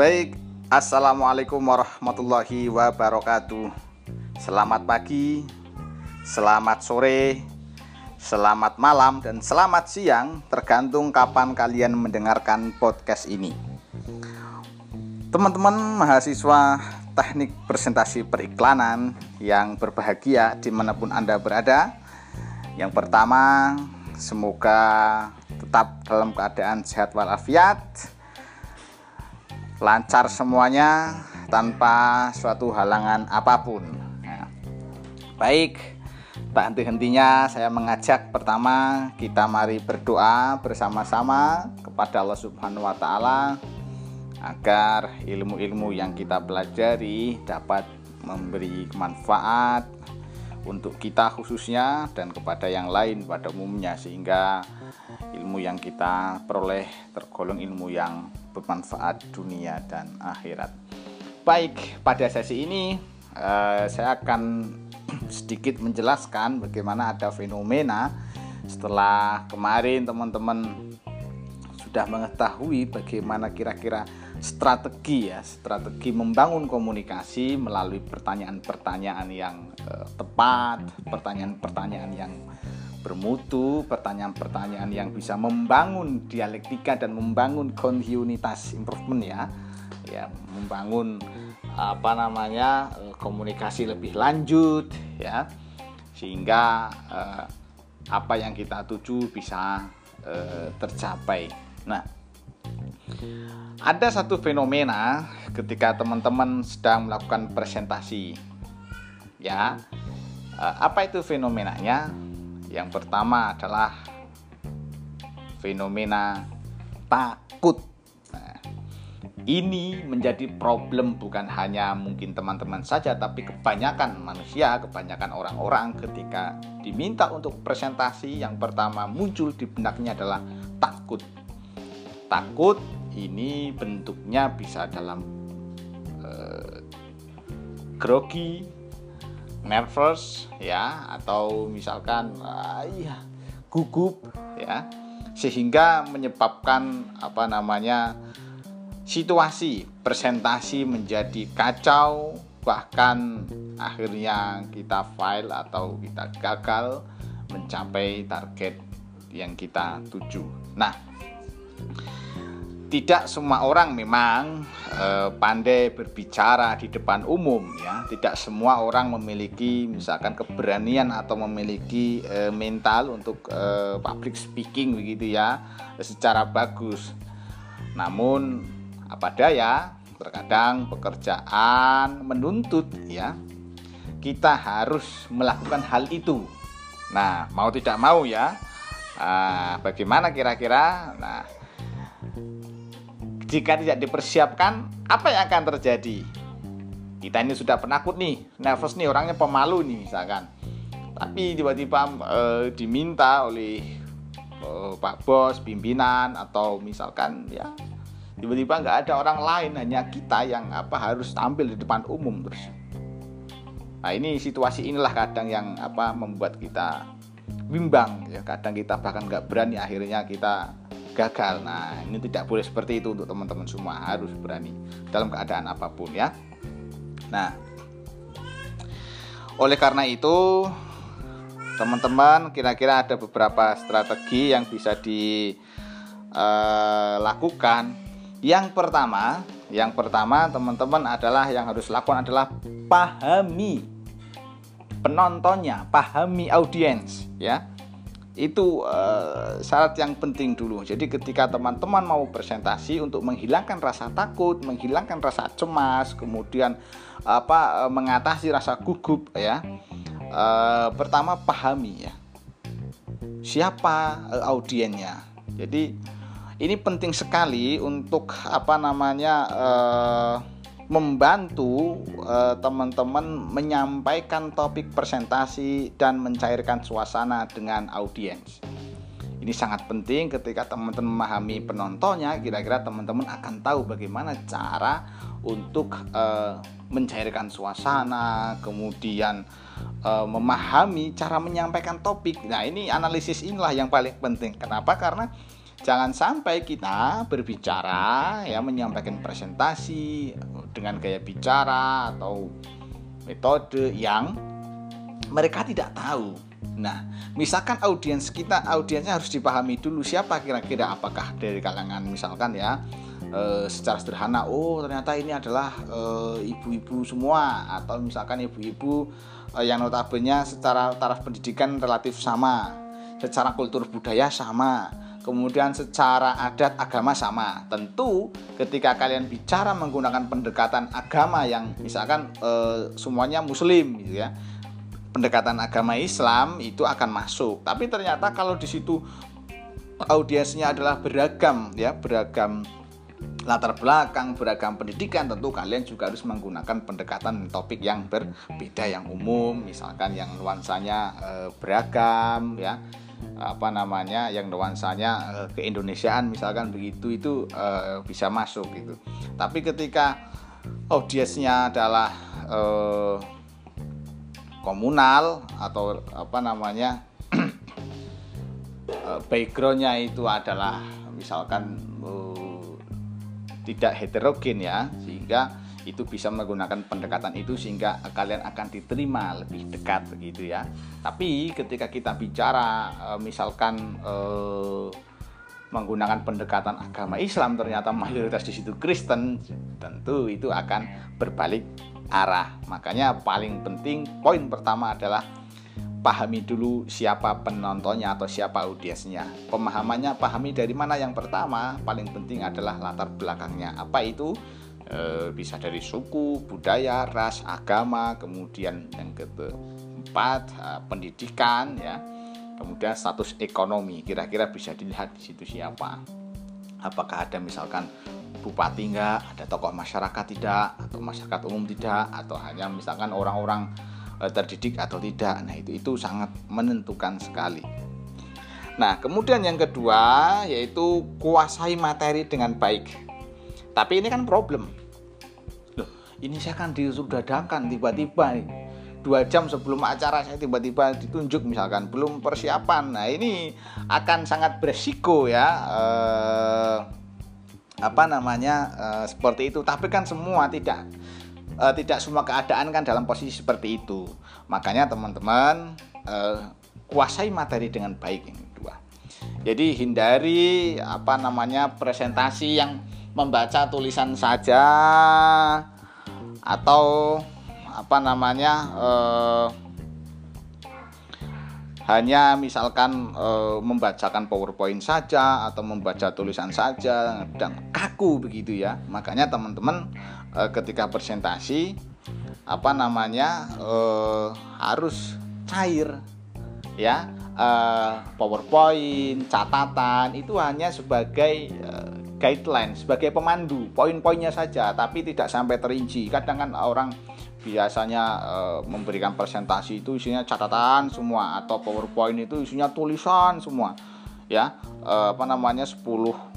Baik, Assalamualaikum warahmatullahi wabarakatuh. Selamat pagi, selamat sore, selamat malam, dan selamat siang Tergantung kapan kalian mendengarkan podcast ini. Teman-teman mahasiswa teknik presentasi periklanan yang berbahagia di mana pun Anda berada Yang pertama, semoga tetap dalam keadaan sehat walafiat lancar semuanya tanpa suatu halangan apa pun. Nah, baik, tak henti-hentinya saya mengajak pertama kita mari berdoa bersama-sama kepada Allah Subhanahu wa taala agar ilmu-ilmu yang kita pelajari dapat memberi manfaat untuk kita khususnya dan kepada yang lain pada umumnya sehingga ilmu yang kita peroleh tergolong ilmu yang bermanfaat dunia dan akhirat. Baik, pada sesi ini uh, saya akan sedikit menjelaskan bagaimana ada fenomena setelah kemarin teman-teman sudah mengetahui bagaimana kira-kira strategi ya, strategi membangun komunikasi melalui pertanyaan-pertanyaan yang uh, tepat, pertanyaan-pertanyaan yang bermutu, pertanyaan-pertanyaan yang bisa membangun dialektika dan membangun kontinuitas improvement ya. Ya, membangun apa namanya eh, komunikasi lebih lanjut ya. Sehingga eh, apa yang kita tuju bisa eh, tercapai. Nah, ada satu fenomena ketika teman-teman sedang melakukan presentasi. Ya. Eh, apa itu fenomenanya? Yang pertama adalah fenomena takut. Nah, ini menjadi problem bukan hanya mungkin teman-teman saja, tapi kebanyakan manusia, kebanyakan orang-orang ketika diminta untuk presentasi, yang pertama muncul di benaknya adalah takut. Takut ini bentuknya bisa dalam uh, grogi, nervous ya atau misalkan uh, gugup ya sehingga menyebabkan apa namanya situasi presentasi menjadi kacau bahkan akhirnya kita fail atau kita gagal mencapai target yang kita tuju. Nah, tidak semua orang memang e, pandai berbicara di depan umum ya. Tidak semua orang memiliki misalkan keberanian atau memiliki e, mental untuk e, public speaking begitu ya secara bagus. Namun apa daya? Terkadang pekerjaan menuntut ya. Kita harus melakukan hal itu. Nah mau tidak mau ya. Nah, bagaimana kira-kira? Nah jika tidak dipersiapkan, apa yang akan terjadi? Kita ini sudah penakut nih, nervous nih, orangnya pemalu nih misalkan. Tapi tiba-tiba e, diminta oleh e, Pak Bos, pimpinan atau misalkan ya tiba-tiba nggak ada orang lain hanya kita yang apa harus tampil di depan umum terus. Nah ini situasi inilah kadang yang apa membuat kita bimbang ya kadang kita bahkan nggak berani akhirnya kita gagal. Nah, ini tidak boleh seperti itu untuk teman-teman semua, harus berani dalam keadaan apa pun ya. Nah, oleh karena itu teman-teman kira-kira ada beberapa strategi yang bisa dilakukan. Eh, yang pertama, yang pertama teman-teman adalah yang harus lakukan adalah pahami penontonnya, pahami audiens ya itu uh, syarat yang penting dulu. Jadi ketika teman-teman mau presentasi untuk menghilangkan rasa takut, menghilangkan rasa cemas, kemudian apa uh, mengatasi rasa gugup ya. Uh, pertama pahami ya. Siapa uh, audiennya. Jadi ini penting sekali untuk apa namanya uh, membantu eh, teman-teman menyampaikan topik presentasi dan mencairkan suasana dengan audiens. Ini sangat penting ketika teman-teman memahami penontonnya, kira-kira teman-teman akan tahu bagaimana cara untuk uh, mencairkan suasana, kemudian uh, memahami cara menyampaikan topik. Nah, ini analisis inilah yang paling penting. Kenapa? Karena jangan sampai kita berbicara ya menyampaikan presentasi dengan gaya bicara atau metode yang mereka tidak tahu. Nah, misalkan audiens kita audiensnya harus dipahami dulu siapa kira-kira apakah dari kalangan misalkan ya e, secara sederhana oh ternyata ini adalah eh, ibu-ibu e, semua atau misalkan ibu-ibu e, yang notabene secara taraf pendidikan relatif sama, secara kultur budaya sama kemudian secara adat agama sama. Tentu ketika kalian bicara menggunakan pendekatan agama yang misalkan e, semuanya muslim gitu ya. Pendekatan agama Islam itu akan masuk. Tapi ternyata kalau di situ audiensnya adalah beragam ya, beragam latar belakang, beragam pendidikan, tentu kalian juga harus menggunakan pendekatan topik yang berbeda yang umum, misalkan yang nuansanya e, beragam ya apa namanya yang nuansanya uh, keindonesiaan misalkan begitu itu uh, bisa masuk gitu. Tapi ketika audiensnya adalah uh, komunal atau apa namanya backgroundnya itu adalah misalkan uh, tidak heterogen ya sehingga itu bisa menggunakan pendekatan itu sehingga kalian akan diterima lebih dekat begitu ya. Tapi ketika kita bicara e, misalkan e, menggunakan pendekatan agama Islam ternyata mayoritas di situ Kristen, tentu itu akan berbalik arah. Makanya paling penting poin pertama adalah pahami dulu siapa penontonnya atau siapa audiensnya. Pemahamannya pahami dari mana yang pertama, paling penting adalah latar belakangnya. Apa itu? E, bisa dari suku, budaya, ras, agama, kemudian yang keempat e, pendidikan ya. Kemudian status ekonomi, kira-kira bisa dilihat di situ siapa. Apakah ada misalkan bupati enggak, ada tokoh masyarakat tidak, atau masyarakat umum tidak, atau hanya misalkan orang-orang e, terdidik atau tidak. Nah, itu itu sangat menentukan sekali. Nah, kemudian yang kedua yaitu kuasai materi dengan baik. Tapi ini kan problem ini saya kan dadakan tiba-tiba nih. Dua jam sebelum acara saya tiba-tiba ditunjuk misalkan. Belum persiapan. Nah ini akan sangat beresiko ya. Eh, apa namanya? Eh, seperti itu. Tapi kan semua tidak eh, tidak semua keadaan kan dalam posisi seperti itu. Makanya teman-teman eh, kuasai materi dengan baik yang kedua jadi hindari apa namanya presentasi yang membaca tulisan saja atau apa namanya eh, hanya misalkan eh, membacakan PowerPoint saja atau membaca tulisan saja dan kaku begitu ya. Makanya teman-teman eh, ketika presentasi apa namanya eh, harus cair ya PowerPoint catatan itu hanya sebagai guideline sebagai pemandu poin-poinnya saja tapi tidak sampai terinci. Kadang kan orang biasanya e, memberikan presentasi itu isinya catatan semua atau powerpoint itu isinya tulisan semua ya. E, apa namanya 10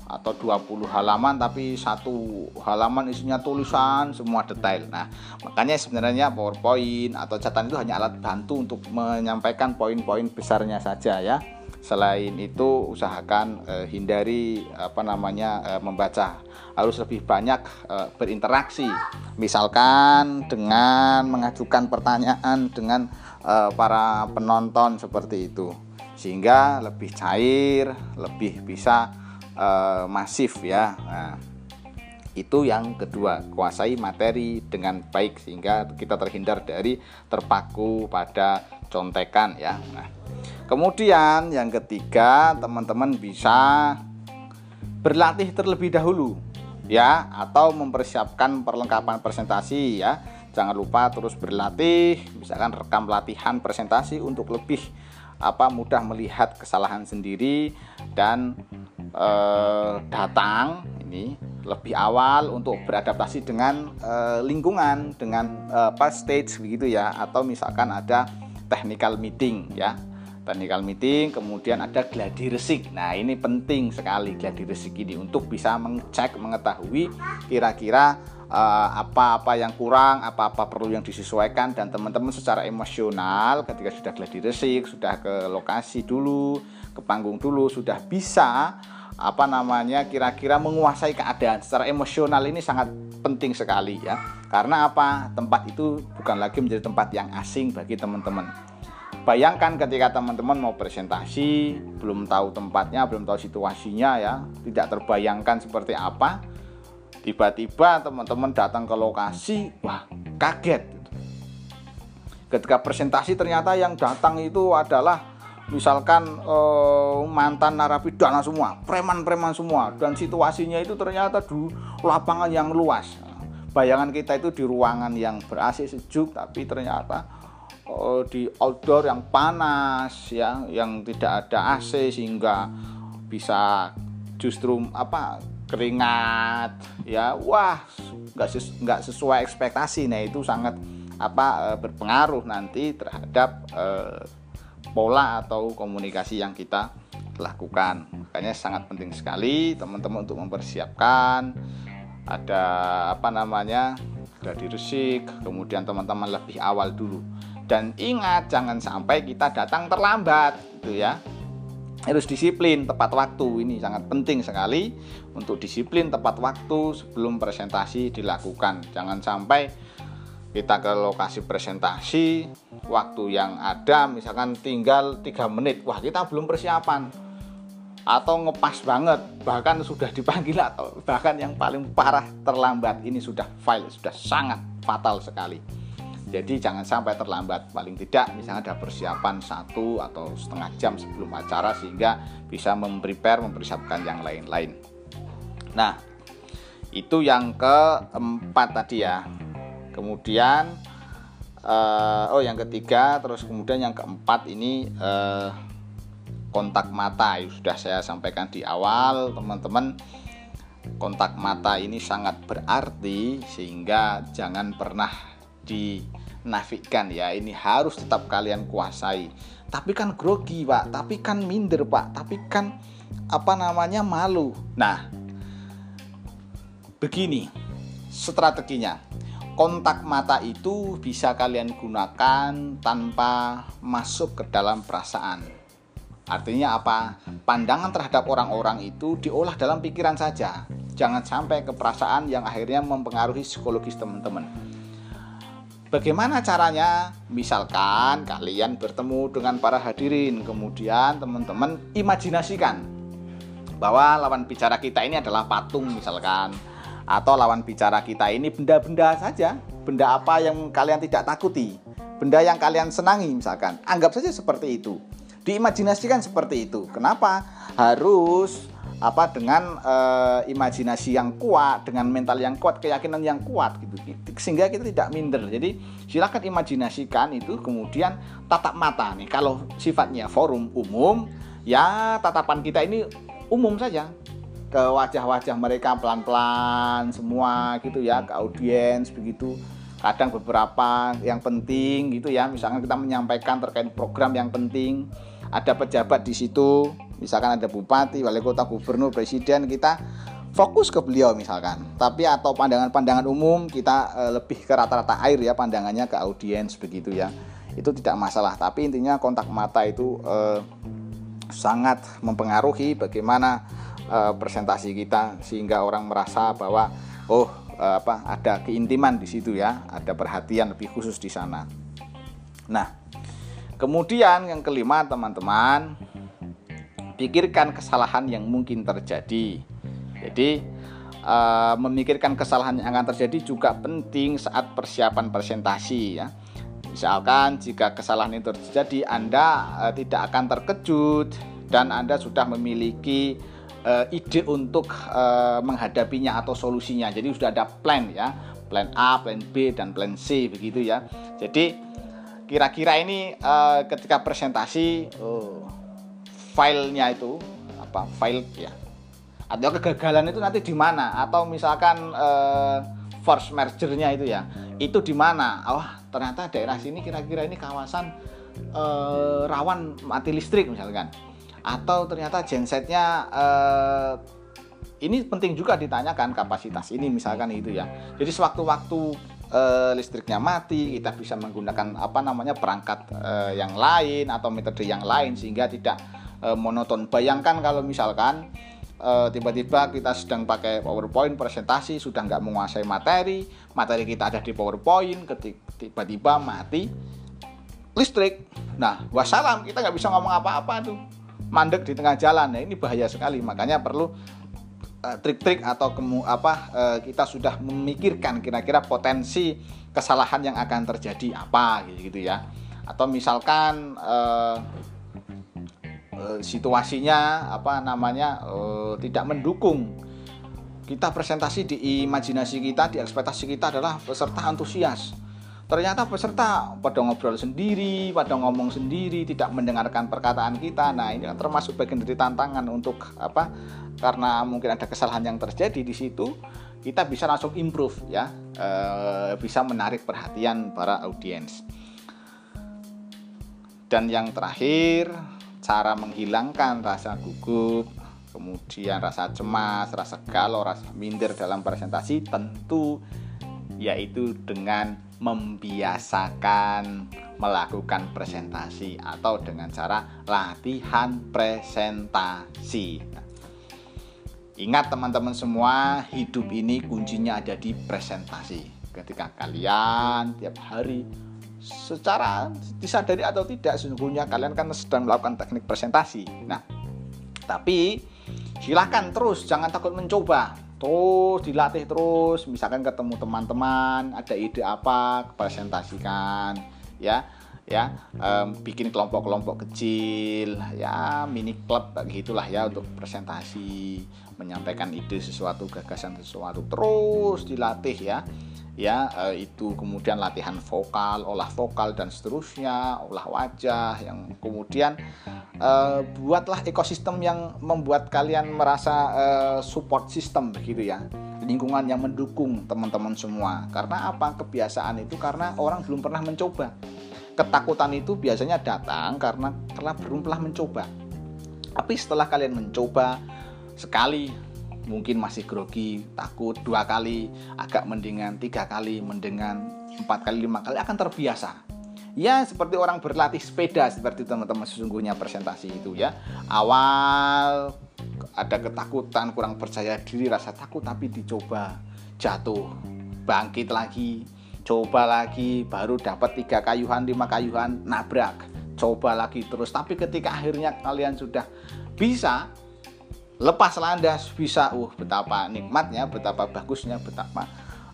atau 20 halaman tapi satu halaman isinya tulisan semua detail. Nah makanya sebenarnya powerpoint atau catatan itu hanya alat bantu untuk menyampaikan poin-poin besarnya saja ya Selain itu usahakan uh, hindari apa namanya uh, membaca. Harus lebih banyak uh, berinteraksi. Misalkan dengan mengajukan pertanyaan dengan uh, para penonton seperti itu. Sehingga lebih cair, lebih bisa uh, masif ya. Nah, itu yang kedua, kuasai materi dengan baik sehingga kita terhindar dari terpaku pada contekan ya. Nah, Kemudian yang ketiga, teman-teman bisa berlatih terlebih dahulu ya atau mempersiapkan perlengkapan presentasi ya. Jangan lupa terus berlatih, misalkan rekam latihan presentasi untuk lebih apa mudah melihat kesalahan sendiri dan eh, datang ini lebih awal untuk beradaptasi dengan eh, lingkungan dengan eh, apa stage begitu ya atau misalkan ada technical meeting ya technical meeting, kemudian ada gladi resik. Nah, ini penting sekali gladi resik ini untuk bisa mengecek, mengetahui kira-kira uh, apa-apa yang kurang, apa-apa perlu yang disesuaikan dan teman-teman secara emosional ketika sudah gladi resik, sudah ke lokasi dulu, ke panggung dulu, sudah bisa apa namanya kira-kira menguasai keadaan. Secara emosional ini sangat penting sekali ya. Karena apa? Tempat itu bukan lagi menjadi tempat yang asing bagi teman-teman bayangkan ketika teman-teman mau presentasi belum tahu tempatnya belum tahu situasinya ya tidak terbayangkan seperti apa tiba-tiba teman-teman datang ke lokasi wah kaget ketika presentasi ternyata yang datang itu adalah misalkan eh, mantan narapidana semua, preman-preman semua, dan situasinya itu ternyata di lapangan yang luas. Bayangan kita itu di ruangan yang ber sejuk, tapi ternyata eh, di outdoor yang panas, ya, yang tidak ada AC sehingga bisa justru apa keringat, ya, wah, nggak nggak sesuai ekspektasi. Nah itu sangat apa eh, berpengaruh nanti terhadap eh, pola atau komunikasi yang kita lakukan. Makanya sangat penting sekali teman-teman untuk mempersiapkan ada apa namanya gladi resik, kemudian teman-teman lebih awal dulu. Dan ingat jangan sampai kita datang terlambat gitu ya. Harus disiplin tepat waktu. Ini sangat penting sekali untuk disiplin tepat waktu sebelum presentasi dilakukan. Jangan sampai kita ke lokasi presentasi waktu yang ada misalkan tinggal tiga menit. Wah kita belum persiapan. Atau ngepas banget bahkan sudah dipanggil atau bahkan yang paling parah terlambat. Ini sudah file sudah sangat fatal sekali jadi jangan sampai terlambat. Paling tidak misalnya ada persiapan satu atau setengah jam sebelum acara sehingga bisa memprepare mempersiapkan yang lain-lain. Nah itu yang keempat tadi ya. Kemudian uh, oh yang ketiga terus kemudian yang keempat ini uh, kontak mata. Sudah saya sampaikan di awal teman-teman. Kontak mata ini sangat berarti sehingga jangan pernah dinafikan ya ini harus tetap kalian kuasai tapi kan grogi pak tapi kan minder pak tapi kan apa namanya malu nah begini strateginya kontak mata itu bisa kalian gunakan tanpa masuk ke dalam perasaan. Artinya apa? Pandangan terhadap orang-orang itu diolah dalam pikiran saja. Jangan sampai ke perasaan yang akhirnya mempengaruhi psikologis teman-teman. Bagaimana caranya? Misalkan kalian bertemu dengan para hadirin, kemudian teman-teman imajinasikan bahwa lawan bicara kita ini adalah patung misalkan atau lawan bicara kita ini benda-benda saja, benda apa yang kalian tidak takuti, benda yang kalian senangi misalkan. Anggap saja seperti itu. Diimajinasikan seperti itu. Kenapa? Harus apa dengan e, imajinasi yang kuat, dengan mental yang kuat, keyakinan yang kuat gitu. Sehingga kita tidak minder. Jadi silakan imajinasikan itu kemudian tatap mata nih. Kalau sifatnya forum umum, ya tatapan kita ini umum saja ke wajah-wajah mereka pelan-pelan semua gitu ya ke audiens begitu kadang beberapa yang penting gitu ya misalkan kita menyampaikan terkait program yang penting ada pejabat di situ misalkan ada bupati wali kota gubernur presiden kita fokus ke beliau misalkan. Tapi atau pandangan-pandangan umum kita e, lebih ke rata-rata air ya pandangannya ke audiens begitu ya. Itu tidak masalah. Tapi intinya kontak mata itu e, sangat mempengaruhi bagaimana uh, presentasi kita sehingga orang merasa bahwa oh apa ada keintiman di situ ya, ada perhatian lebih khusus di sana. Nah, kemudian yang kelima teman-teman, pikirkan kesalahan yang mungkin terjadi. Jadi uh, memikirkan kesalahan yang akan terjadi juga penting saat persiapan presentasi ya. Misalkan jika kesalahan itu terjadi, Anda uh, tidak akan terkejut dan Anda sudah memiliki uh, ide untuk menghadapinya atau solusinya. Jadi sudah ada plan ya, plan A, plan B dan plan C begitu ya. Jadi kira-kira ini ketika presentasi uh, filenya itu apa file ya. Atau kegagalan itu nanti di mana? Atau misalkan uh, force mergernya itu ya itu di mana? Oh ternyata daerah sini kira-kira ini kawasan uh, rawan mati listrik misalkan. Atau ternyata gensetnya uh, ini penting juga ditanyakan kapasitas ini misalkan itu ya. Jadi sewaktu-waktu uh, listriknya mati kita bisa menggunakan apa namanya perangkat uh, yang lain atau metode yang lain sehingga tidak uh, monoton. Bayangkan kalau misalkan eh, tiba-tiba kita sedang pakai PowerPoint presentasi sudah nggak menguasai materi materi kita ada di PowerPoint tiba-tiba mati listrik. Nah wassalam kita nggak bisa ngomong apa-apa tuh. Mandek di tengah jalan. Ya ini bahaya sekali. Makanya perlu eh, trik-trik atau kemu apa kita sudah memikirkan kira-kira potensi kesalahan yang akan terjadi apa gitu, ya. Atau misalkan uh, uh, situasinya apa namanya uh, tidak mendukung. Kita presentasi di imajinasi kita di ekspektasi kita adalah peserta antusias. Ternyata peserta pada ngobrol sendiri pada ngomong sendiri tidak mendengarkan perkataan kita. Nah ini kan termasuk bagian dari tantangan untuk apa karena mungkin ada kesalahan yang terjadi di situ kita bisa langsung improve ya. E, bisa menarik perhatian para audiens. Dan yang terakhir, cara menghilangkan rasa gugup, kemudian rasa cemas, rasa galau, rasa minder dalam presentasi tentu yaitu dengan membiasakan melakukan presentasi atau dengan cara latihan presentasi. ingat teman-teman semua, hidup ini kuncinya ada di presentasi. Ketika kalian tiap hari secara disadari atau tidak sesungguhnya kalian kan sedang melakukan teknik presentasi. Nah, tapi silahkan terus jangan takut mencoba. Terus dilatih terus. Misalkan ketemu teman-teman ada ide apa presentasikan ya. Ya um, bikin kelompok-kelompok kecil ya mini club gitulah ya untuk presentasi menyampaikan ide sesuatu gagasan sesuatu. Terus dilatih ya ya eh, itu kemudian latihan vokal, olah vokal dan seterusnya, olah wajah yang kemudian eh, buatlah ekosistem yang membuat kalian merasa eh, support system begitu ya. Lingkungan yang mendukung teman-teman semua. Karena apa? Kebiasaan itu karena orang belum pernah mencoba. Ketakutan itu biasanya datang karena karena belum pernah mencoba. Tapi setelah kalian mencoba sekali mungkin masih grogi, takut dua kali, agak mendingan tiga kali, mendingan empat kali, lima kali akan terbiasa. Ya seperti orang berlatih sepeda seperti teman-teman sesungguhnya presentasi itu ya. Awal ada ketakutan, kurang percaya diri, rasa takut tapi dicoba jatuh, bangkit lagi, coba lagi, baru dapat tiga kayuhan, lima kayuhan, nabrak, coba lagi terus. Tapi ketika akhirnya kalian sudah bisa, lepas landas bisa uh betapa nikmatnya betapa bagusnya betapa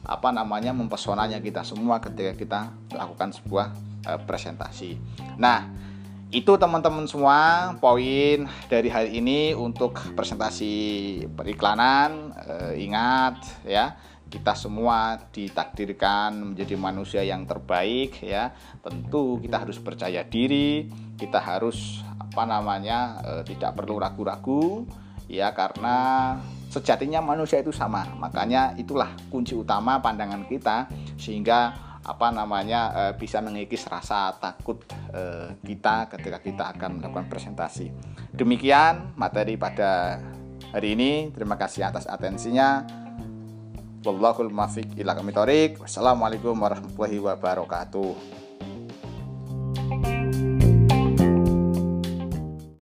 apa namanya mempesonanya kita semua ketika kita melakukan sebuah uh, presentasi. Nah itu teman-teman semua poin dari hari ini untuk presentasi periklanan. Uh, ingat ya kita semua ditakdirkan menjadi manusia yang terbaik ya. Tentu kita harus percaya diri kita harus apa namanya uh, tidak perlu ragu-ragu ya karena sejatinya manusia itu sama. Makanya itulah kunci utama pandangan kita sehingga apa namanya e, bisa mengikis rasa takut e, kita ketika kita akan melakukan presentasi. Demikian materi pada hari ini. Terima kasih atas atensinya. Wallahul muwaffiq ila Wassalamualaikum warahmatullahi wabarakatuh